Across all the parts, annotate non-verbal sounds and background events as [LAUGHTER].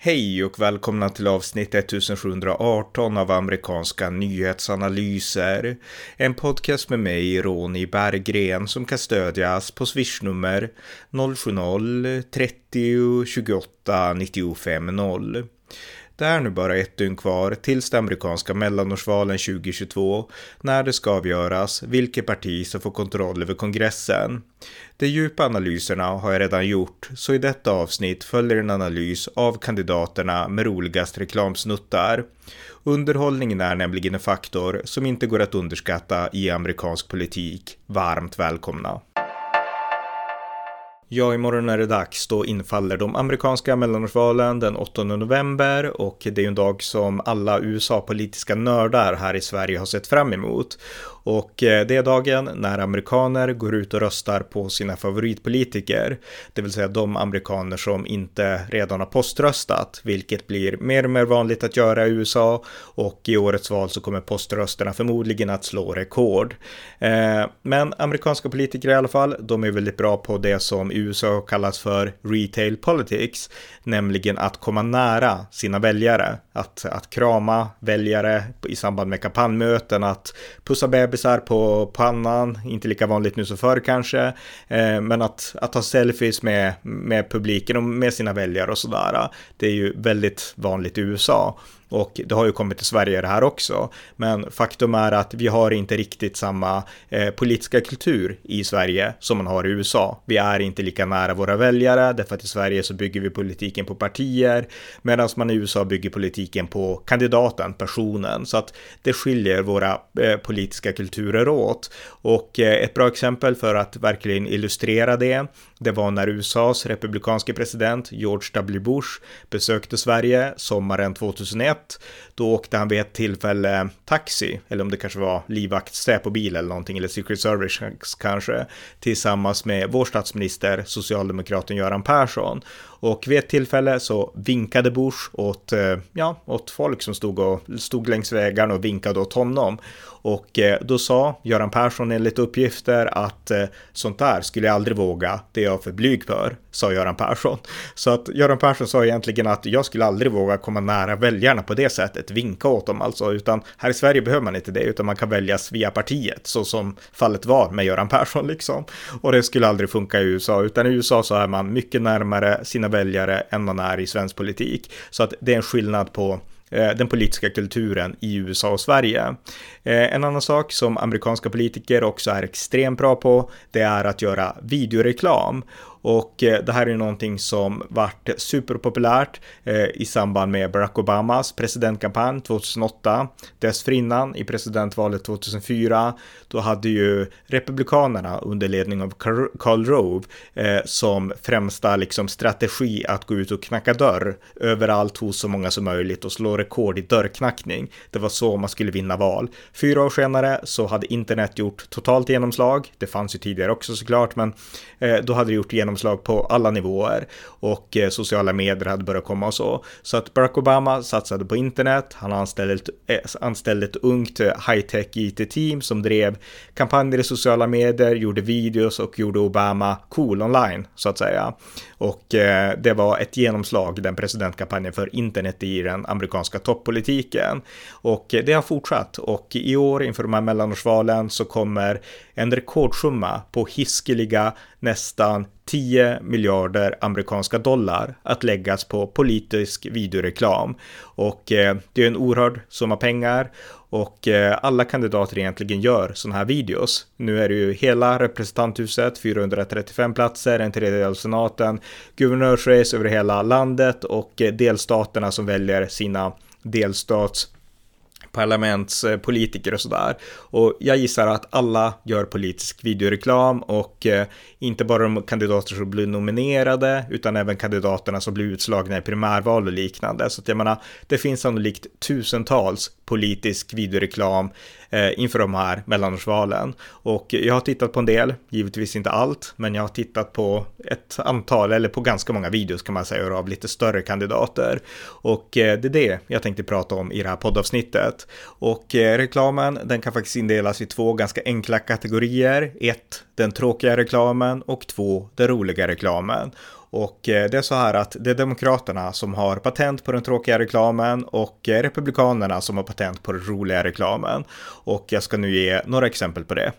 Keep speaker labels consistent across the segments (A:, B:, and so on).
A: Hej och välkomna till avsnitt 1718 av amerikanska nyhetsanalyser. En podcast med mig, Ronny Berggren, som kan stödjas på swishnummer 070-30 28 95 0. Det är nu bara ett dygn kvar tills det amerikanska mellanårsvalen 2022 när det ska avgöras vilket parti som får kontroll över kongressen. De djupa analyserna har jag redan gjort, så i detta avsnitt följer en analys av kandidaterna med roligast reklamsnuttar. Underhållningen är nämligen en faktor som inte går att underskatta i amerikansk politik. Varmt välkomna! Ja, imorgon är det dags. Då infaller de amerikanska mellanårsvalen den 8 november och det är ju en dag som alla USA-politiska nördar här i Sverige har sett fram emot. Och eh, det är dagen när amerikaner går ut och röstar på sina favoritpolitiker, det vill säga de amerikaner som inte redan har poströstat, vilket blir mer och mer vanligt att göra i USA och i årets val så kommer poströsterna förmodligen att slå rekord. Eh, men amerikanska politiker i alla fall, de är väldigt bra på det som USA kallas för retail politics, nämligen att komma nära sina väljare, att, att krama väljare i samband med kampanjmöten, att pussa bebisar på pannan, inte lika vanligt nu som förr kanske, eh, men att, att ta selfies med, med publiken och med sina väljare och sådär, det är ju väldigt vanligt i USA. Och det har ju kommit till Sverige det här också. Men faktum är att vi har inte riktigt samma eh, politiska kultur i Sverige som man har i USA. Vi är inte lika nära våra väljare, därför att i Sverige så bygger vi politiken på partier, medan man i USA bygger politiken på kandidaten, personen. Så att det skiljer våra eh, politiska kulturer åt. Och eh, ett bra exempel för att verkligen illustrera det, det var när USAs republikanske president George W. Bush besökte Sverige sommaren 2001 då åkte han vid ett tillfälle taxi, eller om det kanske var livvakt på bil eller någonting, eller Secret Service kanske, tillsammans med vår statsminister, socialdemokraten Göran Persson. Och vid ett tillfälle så vinkade Bush åt, eh, ja, åt folk som stod, och, stod längs vägarna och vinkade åt honom. Och eh, då sa Göran Persson enligt uppgifter att eh, sånt där skulle jag aldrig våga, det är jag för blyg för, sa Göran Persson. [LAUGHS] Så att Göran Persson sa egentligen att jag skulle aldrig våga komma nära väljarna på det sättet, vinka åt dem alltså, utan här i Sverige behöver man inte det, utan man kan väljas via partiet, så som fallet var med Göran Persson [LAUGHS] liksom. Och det skulle aldrig funka i USA, utan i USA så är man mycket närmare sina väljare än man är i svensk politik. Så att det är en skillnad på Eh, den politiska kulturen i USA och Sverige. Eh, en annan sak som amerikanska politiker också är extremt bra på, det är att göra videoreklam. Och eh, det här är någonting som vart superpopulärt eh, i samband med Barack Obamas presidentkampanj 2008. Dessförinnan i presidentvalet 2004, då hade ju Republikanerna under ledning av Karl Rove eh, som främsta liksom strategi att gå ut och knacka dörr överallt hos så många som möjligt och slå rekord i dörrknackning. Det var så man skulle vinna val. Fyra år senare så hade internet gjort totalt genomslag. Det fanns ju tidigare också såklart, men då hade det gjort genomslag genomslag på alla nivåer och eh, sociala medier hade börjat komma och så. Så att Barack Obama satsade på internet, han anställde ett, eh, anställde ett ungt eh, high-tech IT-team som drev kampanjer i sociala medier, gjorde videos och gjorde Obama cool online så att säga. Och det var ett genomslag, den presidentkampanjen för internet i den amerikanska toppolitiken. Och det har fortsatt och i år inför de här mellanårsvalen så kommer en rekordsumma på hiskeliga nästan 10 miljarder amerikanska dollar att läggas på politisk videoreklam. Och eh, det är en oerhörd summa pengar och eh, alla kandidater egentligen gör sådana här videos. Nu är det ju hela representanthuset, 435 platser, en tredjedel av senaten, guvernörsrace över hela landet och eh, delstaterna som väljer sina delstats parlamentspolitiker och sådär. Och jag gissar att alla gör politisk videoreklam och eh, inte bara de kandidater som blir nominerade utan även kandidaterna som blir utslagna i primärval och liknande. Så att jag menar, det finns sannolikt tusentals politisk videoreklam eh, inför de här mellanårsvalen. Och jag har tittat på en del, givetvis inte allt, men jag har tittat på ett antal, eller på ganska många videos kan man säga, av lite större kandidater. Och eh, det är det jag tänkte prata om i det här poddavsnittet. Och eh, reklamen, den kan faktiskt indelas i två ganska enkla kategorier. Ett, den tråkiga reklamen och två, den roliga reklamen. Och eh, det är så här att det är Demokraterna som har patent på den tråkiga reklamen och eh, Republikanerna som har patent på den roliga reklamen. Och jag ska nu ge några exempel på det.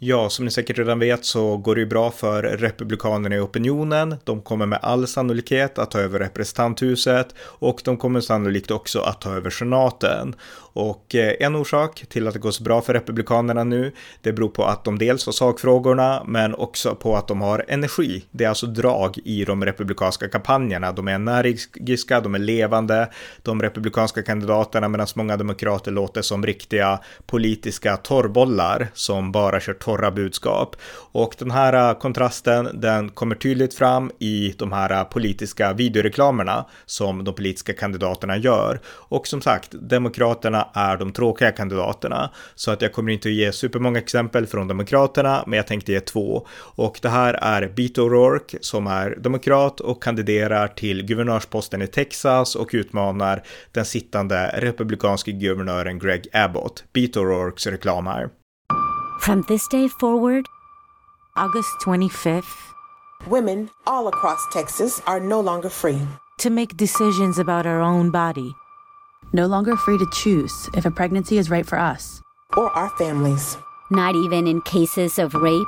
A: Ja, som ni säkert redan vet så går det ju bra för Republikanerna i opinionen. De kommer med all sannolikhet att ta över representanthuset och de kommer sannolikt också att ta över senaten. Och eh, en orsak till att det går så bra för Republikanerna nu, det beror på att de dels har sakfrågorna, men också på att de har energi. Det är alltså drag i de republikanska kampanjerna. De är energiska, de är levande, de republikanska kandidaterna, medan många demokrater låter som riktiga politiska torrbollar som bara kör torra budskap. Och den här eh, kontrasten, den kommer tydligt fram i de här eh, politiska videoreklamerna som de politiska kandidaterna gör. Och som sagt, demokraterna är de tråkiga kandidaterna. Så att jag kommer inte att ge supermånga exempel från demokraterna, men jag tänkte ge två. Och det här är Beto O'Rourke som är demokrat och kandiderar till guvernörsposten i Texas och utmanar den sittande republikanske guvernören Greg Abbott. Beto O'Rourkes reklam här.
B: From this day forward, August 25th,
C: women all across Texas are no longer free
B: to make decisions about our own body.
D: No longer free to choose if a pregnancy is right for us
C: or our families.
E: Not even in cases of rape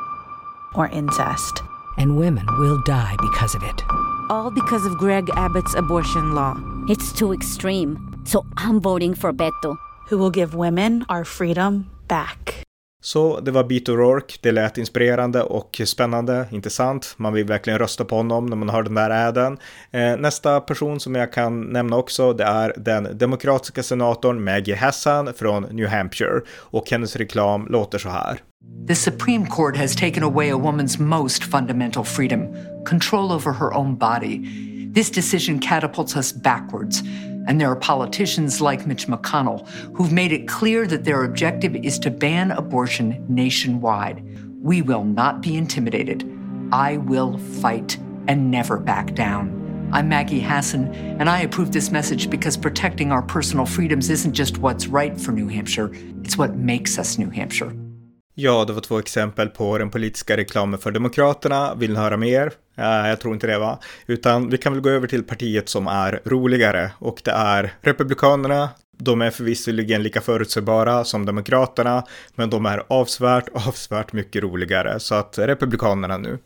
D: or incest.
F: And women will die because of it.
B: All because of Greg Abbott's abortion law.
E: It's too extreme. So I'm voting for Beto.
D: Who will give women our freedom back.
A: Så det var Beat O'Rourke, det lät inspirerande och spännande, inte sant? Man vill verkligen rösta på honom när man hör den där äden. Eh, nästa person som jag kan nämna också, det är den demokratiska senatorn Maggie Hassan från New Hampshire och hennes reklam låter så här.
G: The Supreme Court has taken away a woman's most fundamental freedom, control over her own body. This decision catapults us backwards. And there are politicians like Mitch McConnell who've made it clear that their objective is to ban abortion nationwide. We will not be intimidated. I will fight and never back down. I'm Maggie Hassan, and I approve this message because protecting our personal freedoms isn't just what's right for New Hampshire, it's what makes us New Hampshire.
A: Ja, det var två exempel på den politiska reklamen för Demokraterna. Vill ni höra mer? Eh, jag tror inte det va? Utan vi kan väl gå över till partiet som är roligare och det är Republikanerna. De är förvisserligen lika förutsägbara som Demokraterna, men de är avsvärt, [LAUGHS] avsvärt mycket roligare. Så att Republikanerna nu.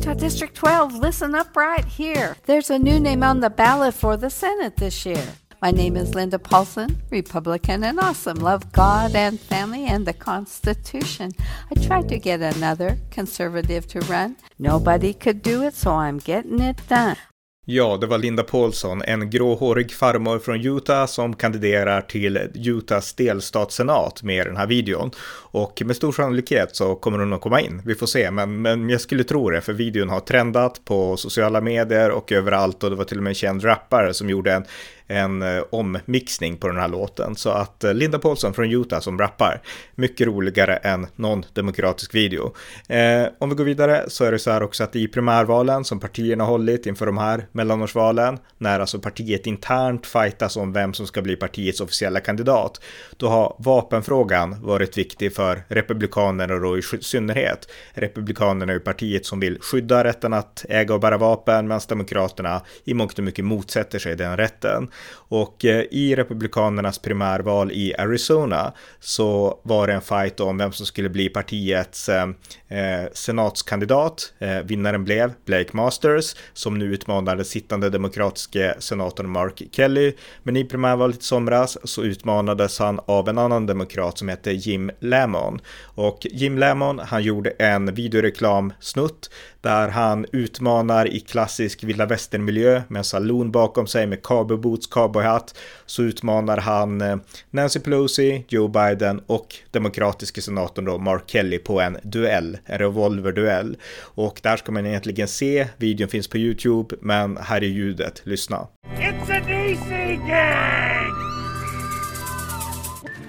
H: Utah District 12, listen up right here. There's a new name on the ballot for the Senate this year. My name is Linda Paulson, Republican and awesome. Love God and family and the Constitution. I tried to get another conservative to run. Nobody could do it, so I'm getting it done.
A: Ja, det var Linda Paulson, en gråhårig farmor från Utah som kandiderar till Utahs delstatssenat med den här videon. Och med stor sannolikhet så kommer hon att komma in, vi får se, men, men jag skulle tro det, för videon har trendat på sociala medier och överallt och det var till och med en känd rappare som gjorde en en eh, ommixning på den här låten. Så att eh, Linda Paulson från Utah som rappar, mycket roligare än någon demokratisk video. Eh, om vi går vidare så är det så här också att i primärvalen som partierna hållit inför de här mellanårsvalen, när alltså partiet internt fightas om vem som ska bli partiets officiella kandidat, då har vapenfrågan varit viktig för republikanerna då i synnerhet. Republikanerna är ju partiet som vill skydda rätten att äga och bära vapen, medan demokraterna i mångt och mycket motsätter sig den rätten. Och eh, i republikanernas primärval i Arizona så var det en fight om vem som skulle bli partiets eh, eh senatskandidat. Eh, vinnaren blev Blake Masters som nu utmanar utmanade sittande demokratiske senatorn Mark Kelly. Men i primärvalet i somras så utmanades han av en annan demokrat som hette Jim Lamon. Och Jim Lamon, han gjorde en videoreklamsnutt där han utmanar i klassisk vilda västern-miljö med en saloon bakom sig med cowboyboots, cowboyhatt. Så utmanar han eh, Nancy Pelosi, Joe Biden och demokratiske senatorn då Mark Kelly på en duell, en revolverduell. Och där ska man egentligen se, videon finns på YouTube, men här är ljudet, lyssna. It's an easy game!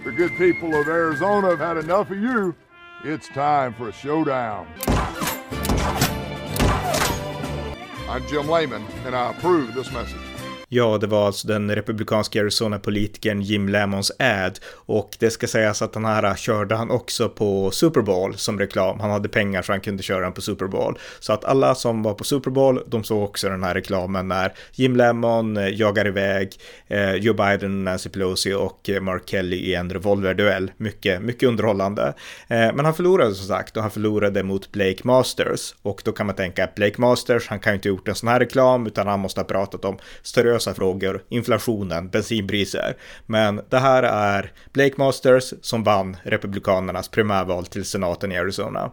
I: The good people of Arizona have had enough of you. It's time for a showdown. I'm Jim Lehman, and I approve this message.
A: Ja, det var alltså den republikanska Arizona-politikern Jim Lemons ad och det ska sägas att den här körde han också på Super Bowl som reklam. Han hade pengar så han kunde köra den på Super Bowl. Så att alla som var på Super Bowl, de såg också den här reklamen när Jim Lemon eh, jagar iväg eh, Joe Biden, Nancy Pelosi och eh, Mark Kelly i en revolverduell. Mycket, mycket underhållande. Eh, men han förlorade som sagt och han förlorade mot Blake Masters och då kan man tänka att Blake Masters, han kan ju inte ha gjort en sån här reklam utan han måste ha pratat om större seriösa frågor, inflationen, bensinpriser. Men det här är Blake Masters som vann Republikanernas primärval till senaten i Arizona.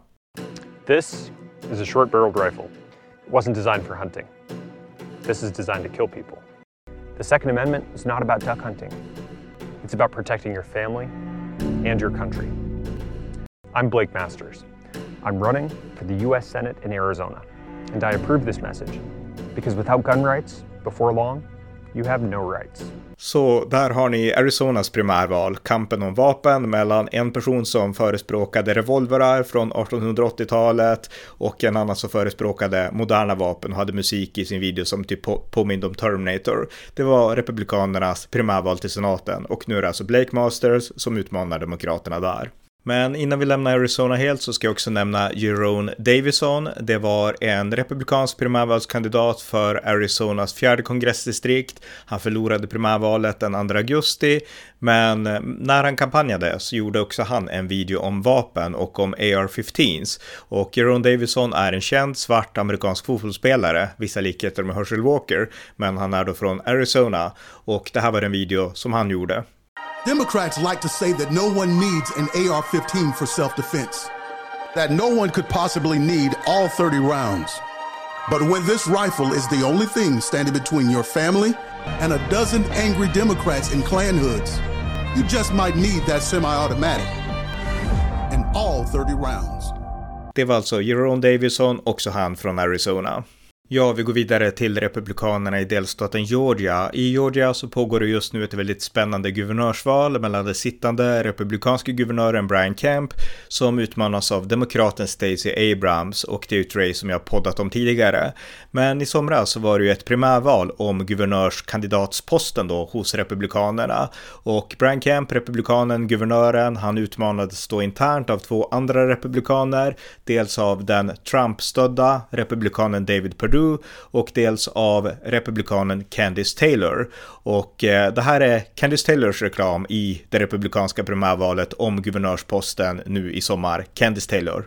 J: This is a short barreled rifle. It wasn't designed for hunting. This is designed to kill people. The Second Amendment is not about duck hunting. It's about protecting your family and your country. I'm Blake Masters. I'm running for the U.S. Senate in Arizona, and I approve this message because without gun rights, before long, You have no rights.
A: Så där har ni Arizonas primärval, kampen om vapen mellan en person som förespråkade revolverar från 1880-talet och en annan som förespråkade moderna vapen och hade musik i sin video som typ påminde om Terminator. Det var republikanernas primärval till senaten och nu är det alltså Blake Masters som utmanar demokraterna där. Men innan vi lämnar Arizona helt så ska jag också nämna Jerome Davison. Det var en republikansk primärvalskandidat för Arizonas fjärde kongressdistrikt. Han förlorade primärvalet den 2 augusti, men när han kampanjade så gjorde också han en video om vapen och om AR-15s. Och Jerome Davison är en känd svart amerikansk fotbollsspelare, vissa likheter med Herschel Walker, men han är då från Arizona. Och det här var en video som han gjorde.
K: Democrats like to say that no one needs an AR 15 for self defense, that no one could possibly need all 30 rounds. But when this rifle is the only thing standing between your family and a dozen angry Democrats in Klan hoods, you just might need that semi automatic and all 30 rounds.
A: Det var alltså Jerome Davison, också han från Arizona. Ja, vi går vidare till Republikanerna i delstaten Georgia. I Georgia så pågår det just nu ett väldigt spännande guvernörsval mellan den sittande republikanske guvernören Brian Kemp som utmanas av demokraten Stacey Abrams och det är ett race som jag poddat om tidigare. Men i somras så var det ju ett primärval om guvernörskandidatsposten då hos republikanerna och Brian Kemp, republikanen, guvernören, han utmanades då internt av två andra republikaner, dels av den Trump-stödda republikanen David Perdue Crew och dels av republikanen Candice Taylor. Och eh, det här är Candice Taylors reklam i det republikanska primärvalet om guvernörsposten nu i sommar. Candice Taylor.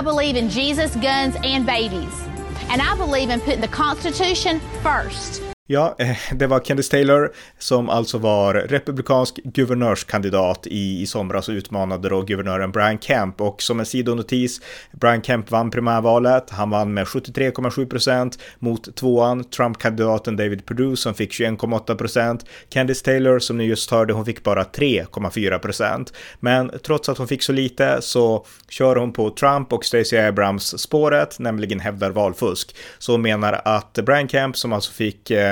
L: I believe in Jesus, guns and babies. And I believe in putting the Constitution first.
A: Ja, eh, det var Candice Taylor som alltså var republikansk guvernörskandidat i, i somras och utmanade då guvernören Brian Kemp. Och som en sidonotis, Brian Kemp vann primärvalet. Han vann med 73,7 procent mot tvåan, Trump-kandidaten David Perdue som fick 21,8 procent. Candice Taylor som ni just hörde, hon fick bara 3,4 procent. Men trots att hon fick så lite så kör hon på Trump och Stacey Abrams spåret, nämligen hävdar valfusk. Så hon menar att Brian Kemp som alltså fick eh,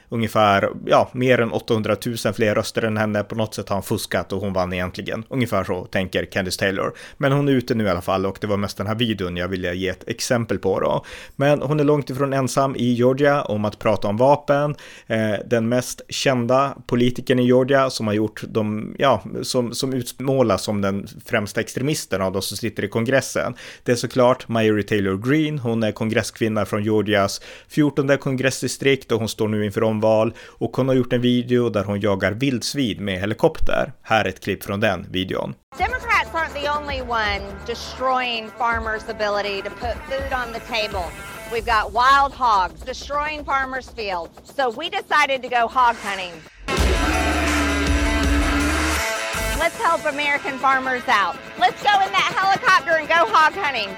A: ungefär, ja, mer än 800 000 fler röster än henne. På något sätt har han fuskat och hon vann egentligen. Ungefär så tänker Candice Taylor. Men hon är ute nu i alla fall och det var mest den här videon jag ville ge ett exempel på då. Men hon är långt ifrån ensam i Georgia om att prata om vapen. Eh, den mest kända politikern i Georgia som har gjort de, ja, som, som utmålas som den främsta extremisten av de som sitter i kongressen. Det är såklart Marjorie Taylor Greene. Hon är kongresskvinna från Georgias 14 kongressdistrikt och hon står nu inför omval och hon har gjort en video där hon jagar vildsvin med helikopter. Här är ett klipp från den videon.
M: Democrats aren't the only one destroying farmers' ability to put food on the table. We've got wild hogs destroying farmers' fields. So we decided to go hog hunting. Let's help American farmers out. Let's go in that helicopter and go hog hunting.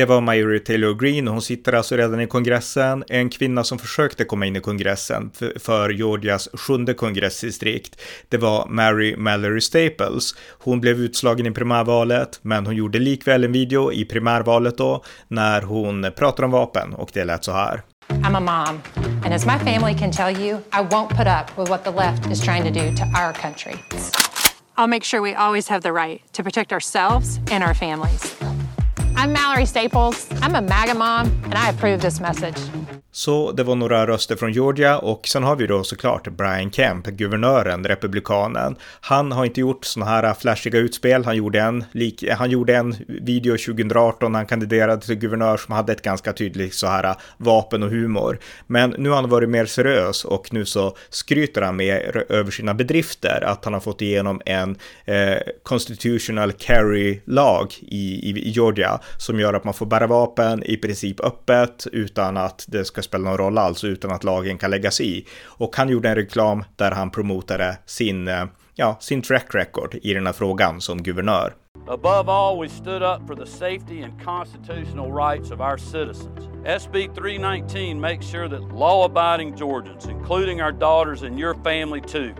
A: Det var Marjorie Taylor Greene, hon sitter alltså redan i kongressen, en kvinna som försökte komma in i kongressen för Georgias sjunde kongressdistrikt. Det var Mary Mallory Staples. Hon blev utslagen i primärvalet, men hon gjorde likväl en video i primärvalet då, när hon pratar om vapen och det lät så här.
N: I'm a mom, and as my family can tell you, I won't put up with what the left is trying to do to our country. I'll make sure we always have the right to protect ourselves and our families. I'm Mallory Staples. I'm a MAGA mom, and I approve this message.
A: Så det var några röster från Georgia och sen har vi då såklart Brian Kemp, guvernören, republikanen. Han har inte gjort sådana här flashiga utspel. Han gjorde en, han gjorde en video 2018 när han kandiderade till guvernör som hade ett ganska tydligt så här äh, vapen och humor. Men nu har han varit mer seriös och nu så skryter han med över sina bedrifter att han har fått igenom en eh, constitutional carry-lag i, i, i Georgia som gör att man får bära vapen i princip öppet utan att det ska spela någon roll alls, utan att lagen kan lägga sig i. Och han gjorde en reklam där han promotade sin, eh, ja, sin track record i den här frågan som guvernör.
O: Above all, we stood up for the safety and constitutional rights of our citizens. SB 319 makes sure that law abiding Georgians, including our daughters and your family too,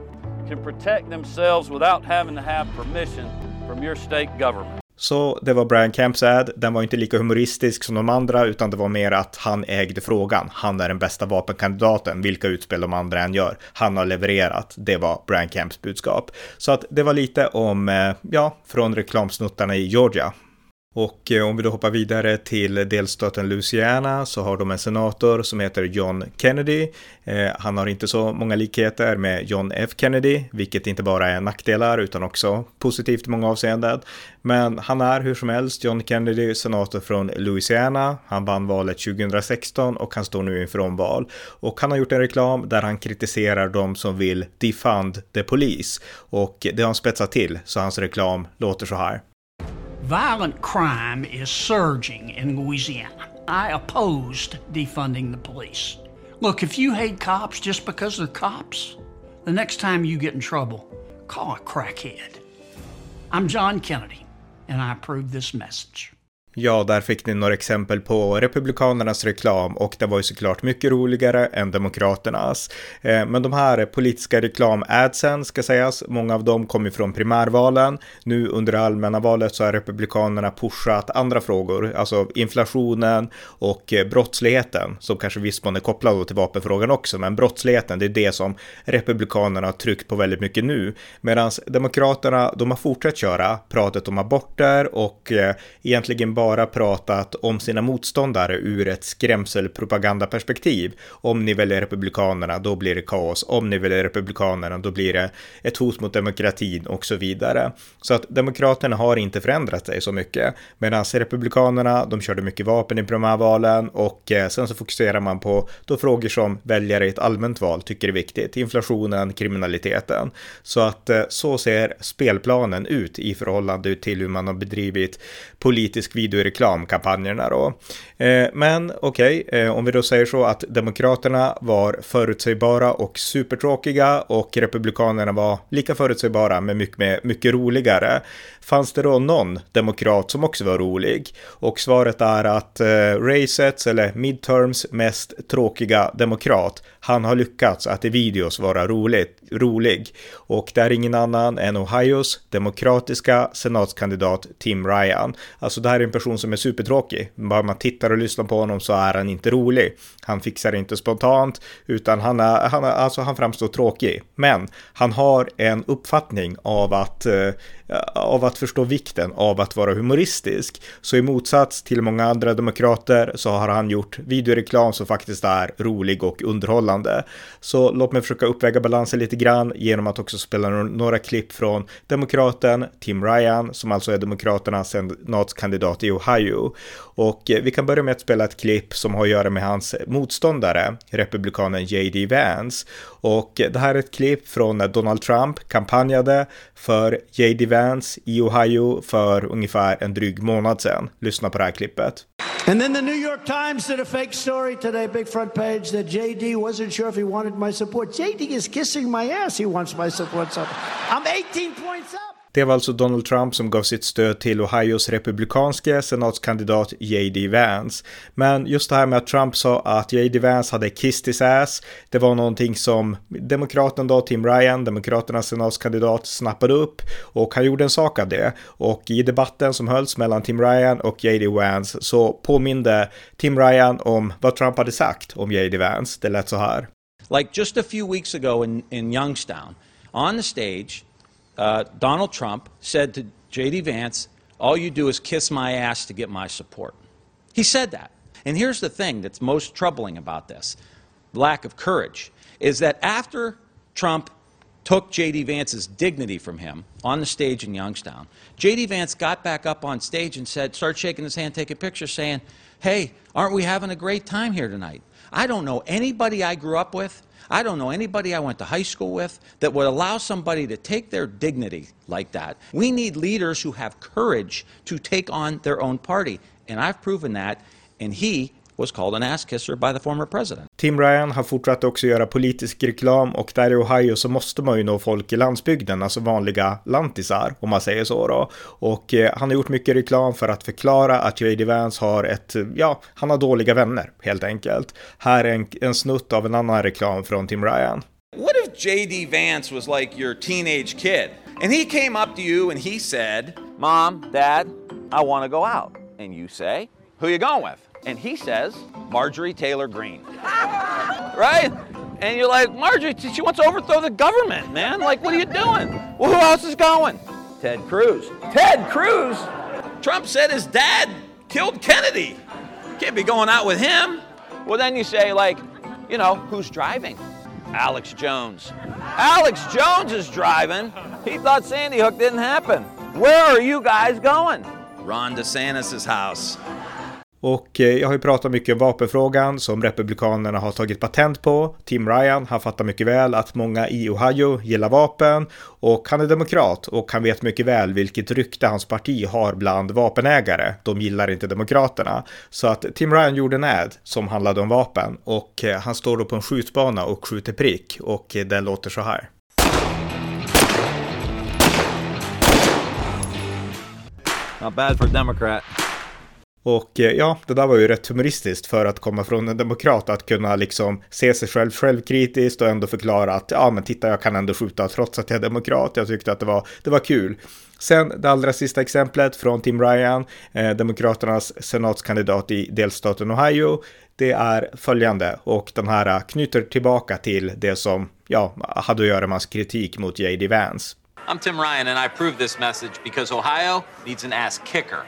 O: can protect themselves without having to have permission from your state government.
A: Så det var Brian Camps ad. Den var inte lika humoristisk som de andra, utan det var mer att han ägde frågan. Han är den bästa vapenkandidaten, vilka utspel de andra än gör. Han har levererat. Det var Brian Camps budskap. Så att det var lite om, eh, ja, från reklamsnuttarna i Georgia. Och eh, om vi då hoppar vidare till delstaten Louisiana så har de en senator som heter John Kennedy. Eh, han har inte så många likheter med John F Kennedy, vilket inte bara är nackdelar utan också positivt i många avseenden. Men han är hur som helst John Kennedy, senator från Louisiana. Han vann valet 2016 och han står nu inför omval. Och han har gjort en reklam där han kritiserar de som vill defund the police. Och det har han spetsat till, så hans reklam låter så här.
P: Violent crime is surging in Louisiana. I opposed defunding the police. Look, if you hate cops just because they're cops, the next time you get in trouble, call a crackhead. I'm John Kennedy, and I approve this message.
A: Ja, där fick ni några exempel på Republikanernas reklam och det var ju såklart mycket roligare än Demokraternas. Eh, men de här politiska reklam-adsen ska sägas, många av dem kommer från primärvalen. Nu under allmänna valet så har Republikanerna pushat andra frågor, alltså inflationen och eh, brottsligheten, som kanske viss mån är kopplad till vapenfrågan också, men brottsligheten, det är det som Republikanerna har tryckt på väldigt mycket nu. Medan Demokraterna, de har fortsatt köra pratet om aborter och eh, egentligen bara pratat om sina motståndare ur ett skrämselpropagandaperspektiv. Om ni väljer Republikanerna, då blir det kaos. Om ni väljer Republikanerna, då blir det ett hot mot demokratin och så vidare. Så att Demokraterna har inte förändrat sig så mycket. Medan Republikanerna, de körde mycket vapen i primärvalen och eh, sen så fokuserar man på då frågor som väljare i ett allmänt val tycker är viktigt. Inflationen, kriminaliteten. Så att eh, så ser spelplanen ut i förhållande till hur man har bedrivit politisk videoreklamkampanjerna då. Eh, men okej, okay, eh, om vi då säger så att Demokraterna var förutsägbara och supertråkiga och Republikanerna var lika förutsägbara men mycket, mycket roligare. Fanns det då någon demokrat som också var rolig? Och svaret är att eh, racets eller midterms mest tråkiga demokrat, han har lyckats att i videos vara roligt, rolig. Och det är ingen annan än Ohios demokratiska senatskandidat Tim Ryan. Alltså det här är en person som är supertråkig. Bara man tittar och lyssnar på honom så är han inte rolig. Han fixar inte spontant, utan han, är, han, är, alltså han framstår tråkig. Men han har en uppfattning av att eh, av att förstå vikten av att vara humoristisk. Så i motsats till många andra demokrater så har han gjort videoreklam som faktiskt är rolig och underhållande. Så låt mig försöka uppväga balansen lite grann genom att också spela några klipp från demokraten Tim Ryan som alltså är demokraternas senatskandidat i Ohio. Och eh, vi kan börja med att spela ett klipp som har att göra med hans motståndare, republikanen J.D. Vance. Och eh, det här är ett klipp från när Donald Trump kampanjade för J.D. Vance i Ohio för ungefär en dryg månad sedan. Lyssna på det här klippet.
Q: And then the New York Times did a fake story today, big front page, that JD wasn't sure if he wanted my support. JD is kissing my ass. He wants my support. I'm 18 points up.
A: Det var alltså Donald Trump som gav sitt stöd till Ohios republikanske senatskandidat J.D. Vance. Men just det här med att Trump sa att J.D. Vance hade kissed his ass, det var någonting som demokraten då, Tim Ryan, demokraternas senatskandidat, snappade upp och han gjorde en sak av det. Och i debatten som hölls mellan Tim Ryan och J.D. Vance så påminde Tim Ryan om vad Trump hade sagt om J.D. Vance. Det lät så här.
R: Like just a few weeks ago in, in Youngstown, on the stage, uh, Donald Trump said to J.D. Vance, All you do is kiss my ass to get my support. He said that. And here's the thing that's most troubling about this lack of courage is that after Trump took J.D. Vance's dignity from him on the stage in Youngstown, J.D. Vance got back up on stage and said, started shaking his hand, taking pictures, saying, Hey, aren't we having a great time here tonight? I don't know anybody I grew up with. I don't know anybody I went to high school with that would allow somebody to take their dignity like that. We need leaders who have courage to take on their own party. And I've proven that. And he was called an ass kisser by the former president.
A: Tim Ryan har fortsatt också göra politisk reklam och där i Ohio så måste man ju nå folk i landsbygden, alltså vanliga lantisar om man säger så då. Och eh, han har gjort mycket reklam för att förklara att J.D. Vance har ett, ja, han har dåliga vänner helt enkelt. Här är en, en snutt av en annan reklam från Tim Ryan.
R: What if J.D. Vance was like your teenage kid and he came up to you and he said, Mom, Dad, I want to go out. And you say, Who you going with? And he says, Marjorie Taylor Greene. [LAUGHS] right? And you're like, Marjorie, she wants to overthrow the government, man. Like, what are you doing? Well, who else is going? Ted Cruz. Ted Cruz? Trump said his dad killed Kennedy. Can't be going out with him. Well, then you say, like, you know, who's driving? Alex Jones. Alex Jones is driving. He thought Sandy Hook didn't happen. Where are you guys going? Ron DeSantis' house.
A: Och eh, jag har ju pratat mycket om vapenfrågan som Republikanerna har tagit patent på. Tim Ryan, han fattar mycket väl att många i Ohio gillar vapen och han är demokrat och han vet mycket väl vilket rykte hans parti har bland vapenägare. De gillar inte demokraterna. Så att Tim Ryan gjorde en ad som handlade om vapen och eh, han står då på en skjutbana och skjuter prick och eh, den låter så här.
R: Not bad for a Democrat.
A: Och eh, ja, det där var ju rätt humoristiskt för att komma från en demokrat att kunna liksom se sig själv självkritiskt och ändå förklara att ja, men titta, jag kan ändå skjuta trots att jag är demokrat. Jag tyckte att det var, det var kul. Sen det allra sista exemplet från Tim Ryan, eh, Demokraternas senatskandidat i delstaten Ohio. Det är följande och den här eh, knyter tillbaka till det som ja, hade att göra med hans kritik mot J.D. Vance.
S: I'm Tim Ryan and I approve this message because Ohio needs an ass kicker,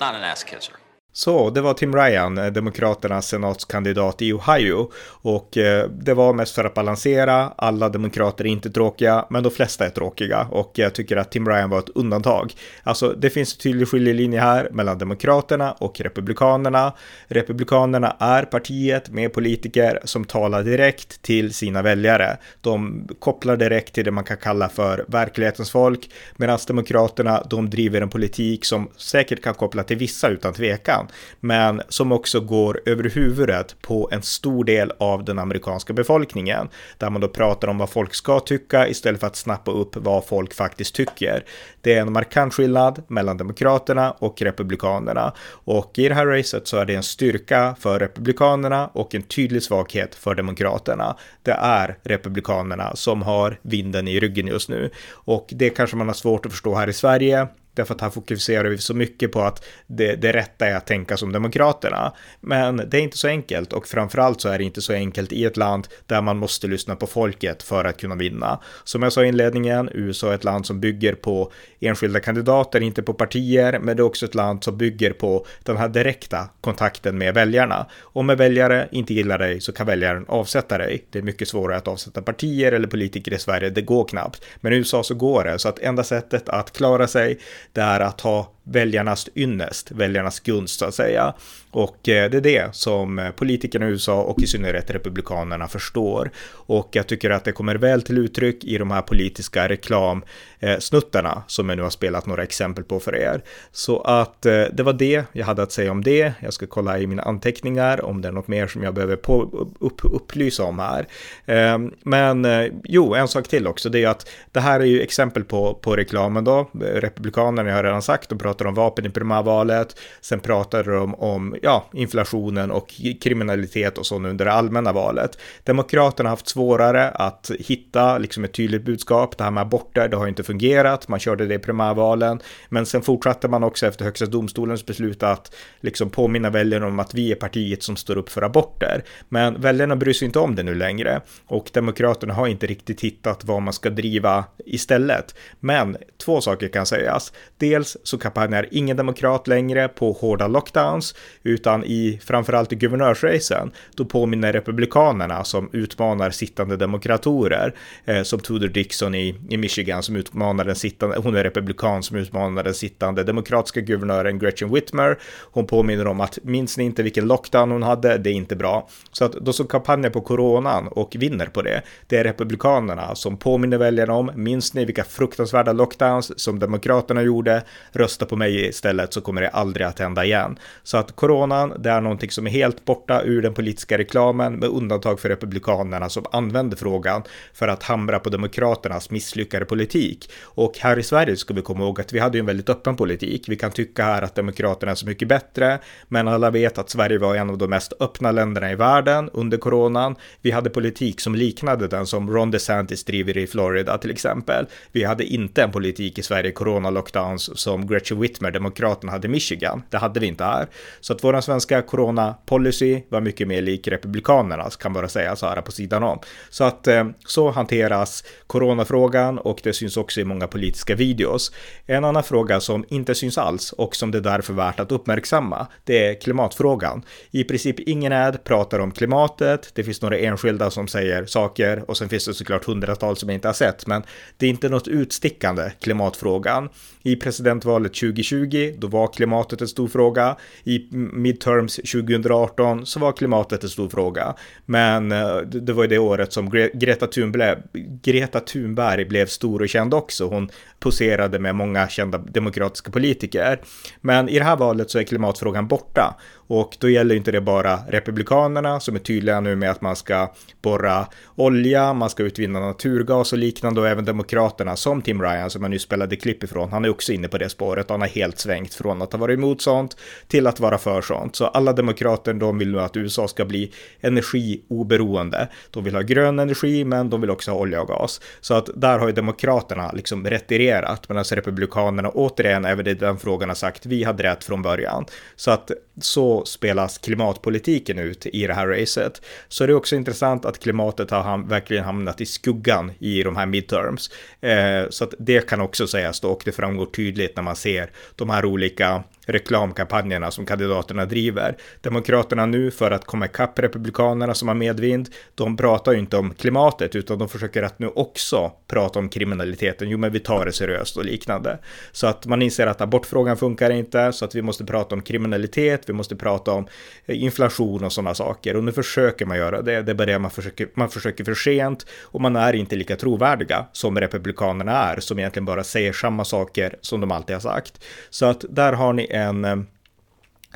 S: not an ass kisser.
A: Så det var Tim Ryan, eh, Demokraternas senatskandidat i Ohio. Och eh, det var mest för att balansera. Alla demokrater är inte tråkiga, men de flesta är tråkiga. Och jag tycker att Tim Ryan var ett undantag. Alltså, det finns en tydlig skiljelinje här mellan Demokraterna och Republikanerna. Republikanerna är partiet med politiker som talar direkt till sina väljare. De kopplar direkt till det man kan kalla för verklighetens folk. Medan Demokraterna, de driver en politik som säkert kan koppla till vissa utan tvekan frågan, men som också går över huvudet på en stor del av den amerikanska befolkningen, där man då pratar om vad folk ska tycka istället för att snappa upp vad folk faktiskt tycker. Det är en markant skillnad mellan demokraterna och republikanerna och i det här racet så är det en styrka för republikanerna och en tydlig svaghet för demokraterna. Det är republikanerna som har vinden i ryggen just nu och det kanske man har svårt att förstå här i Sverige. Därför att här fokuserar vi så mycket på att det, det rätta är att tänka som Demokraterna. Men det är inte så enkelt och framförallt så är det inte så enkelt i ett land där man måste lyssna på folket för att kunna vinna. Som jag sa i inledningen, USA är ett land som bygger på enskilda kandidater, inte på partier, men det är också ett land som bygger på den här direkta kontakten med väljarna. Om en väljare inte gillar dig så kan väljaren avsätta dig. Det är mycket svårare att avsätta partier eller politiker i Sverige, det går knappt. Men i USA så går det, så att enda sättet att klara sig det är att ha väljarnas ynnest, väljarnas gunst så att säga. Och eh, det är det som eh, politikerna i USA och i synnerhet republikanerna förstår. Och jag tycker att det kommer väl till uttryck i de här politiska reklamsnuttarna eh, som jag nu har spelat några exempel på för er. Så att det var det jag hade att säga om det. Jag ska kolla i mina anteckningar om det är något mer som jag behöver på, upp, upplysa om här. Ehm, men jo, en sak till också, det är att det här är ju exempel på, på reklamen då. Republikanerna, jag har redan sagt, de pratade om vapen i primärvalet. Sen pratade de om ja, inflationen och kriminalitet och så under det allmänna valet. Demokraterna har haft svårare att hitta liksom ett tydligt budskap. Det här med aborter, det har inte fungerat. Man körde det i primärvalen, men sen fortsatte man också efter högsta domstolens beslut att liksom påminna väljarna om att vi är partiet som står upp för aborter. Men väljarna bryr sig inte om det nu längre och demokraterna har inte riktigt hittat vad man ska driva istället. Men två saker kan sägas. Dels så frågan är ingen demokrat längre på hårda lockdowns, utan i framförallt i guvernörsracen, då påminner republikanerna som utmanar sittande demokratorer, eh, som Tudor Dixon i, i Michigan som utmanar den sittande, hon är republikan som utmanar den sittande demokratiska guvernören Gretchen Whitmer. Hon påminner om att minns ni inte vilken lockdown hon hade? Det är inte bra. Så att de som kampanjar på coronan och vinner på det, det är republikanerna som påminner väljarna om, minns ni vilka fruktansvärda lockdowns som demokraterna gjorde? Rösta på mig istället så kommer det aldrig att hända igen. Så att coronan, det är någonting som är helt borta ur den politiska reklamen med undantag för republikanerna som använder frågan för att hamra på demokraternas misslyckade politik. Och här i Sverige ska vi komma ihåg att vi hade en väldigt öppen politik. Vi kan tycka här att demokraterna är så mycket bättre, men alla vet att Sverige var en av de mest öppna länderna i världen under coronan. Vi hade politik som liknade den som Ron DeSantis driver i Florida till exempel. Vi hade inte en politik i Sverige, corona-lockdowns, som Gretchen Whitmer, demokraterna, hade Michigan. Det hade vi inte här. Så att vår svenska corona-policy var mycket mer lik republikanernas, kan bara säga så här på sidan om. Så att eh, så hanteras coronafrågan och det syns också i många politiska videos. En annan fråga som inte syns alls och som det är därför värt att uppmärksamma, det är klimatfrågan. I princip ingen ad pratar om klimatet, det finns några enskilda som säger saker och sen finns det såklart hundratals som jag inte har sett, men det är inte något utstickande, klimatfrågan. I presidentvalet 2020, då var klimatet en stor fråga. I midterms 2018 så var klimatet en stor fråga. Men eh, det var ju det året som Greta Thunberg, Greta Thunberg blev stor och känd också. Hon poserade med många kända demokratiska politiker. Men i det här valet så är klimatfrågan borta och då gäller inte det bara republikanerna som är tydliga nu med att man ska borra olja, man ska utvinna naturgas och liknande och även demokraterna som Tim Ryan som jag nu spelade klipp ifrån. Han är också inne på det spåret han har helt svängt från att ha varit emot sånt till att vara för sånt. Så alla demokrater de vill nu att USA ska bli energioberoende. De vill ha grön energi men de vill också ha olja och gas. Så att där har ju demokraterna liksom retirerat medan alltså republikanerna återigen även i den frågan har sagt vi hade rätt från början. Så att så spelas klimatpolitiken ut i det här racet. Så det är också intressant att klimatet har ham verkligen hamnat i skuggan i de här midterms. Eh, så att det kan också sägas då och det framgår tydligt när man ser de här olika reklamkampanjerna som kandidaterna driver. Demokraterna nu för att komma ikapp republikanerna som har medvind, de pratar ju inte om klimatet utan de försöker att nu också prata om kriminaliteten. Jo, men vi tar det seriöst och liknande. Så att man inser att abortfrågan funkar inte, så att vi måste prata om kriminalitet, vi måste prata om eh, inflation och sådana saker. Och nu försöker man göra det. Det är bara det man försöker, man försöker för sent och man är inte lika trovärdiga som republikanerna är, som egentligen bara säger samma saker som de alltid har sagt. Så att där har ni en eh,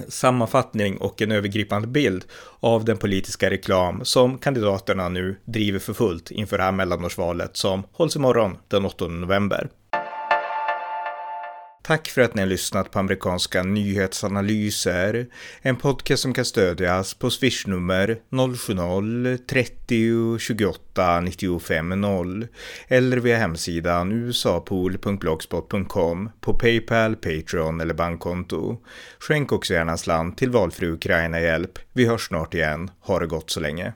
A: sammanfattning och en övergripande bild av den politiska reklam som kandidaterna nu driver för fullt inför det här mellanårsvalet som hålls imorgon den 8 november. Tack för att ni har lyssnat på amerikanska nyhetsanalyser. En podcast som kan stödjas på swishnummer 070-30 28 95 0 eller via hemsidan usapool.blogspot.com på Paypal, Patreon eller bankkonto. Skänk också gärna slant till valfri Ukraina-hjälp. Vi hörs snart igen. Ha det gott så länge.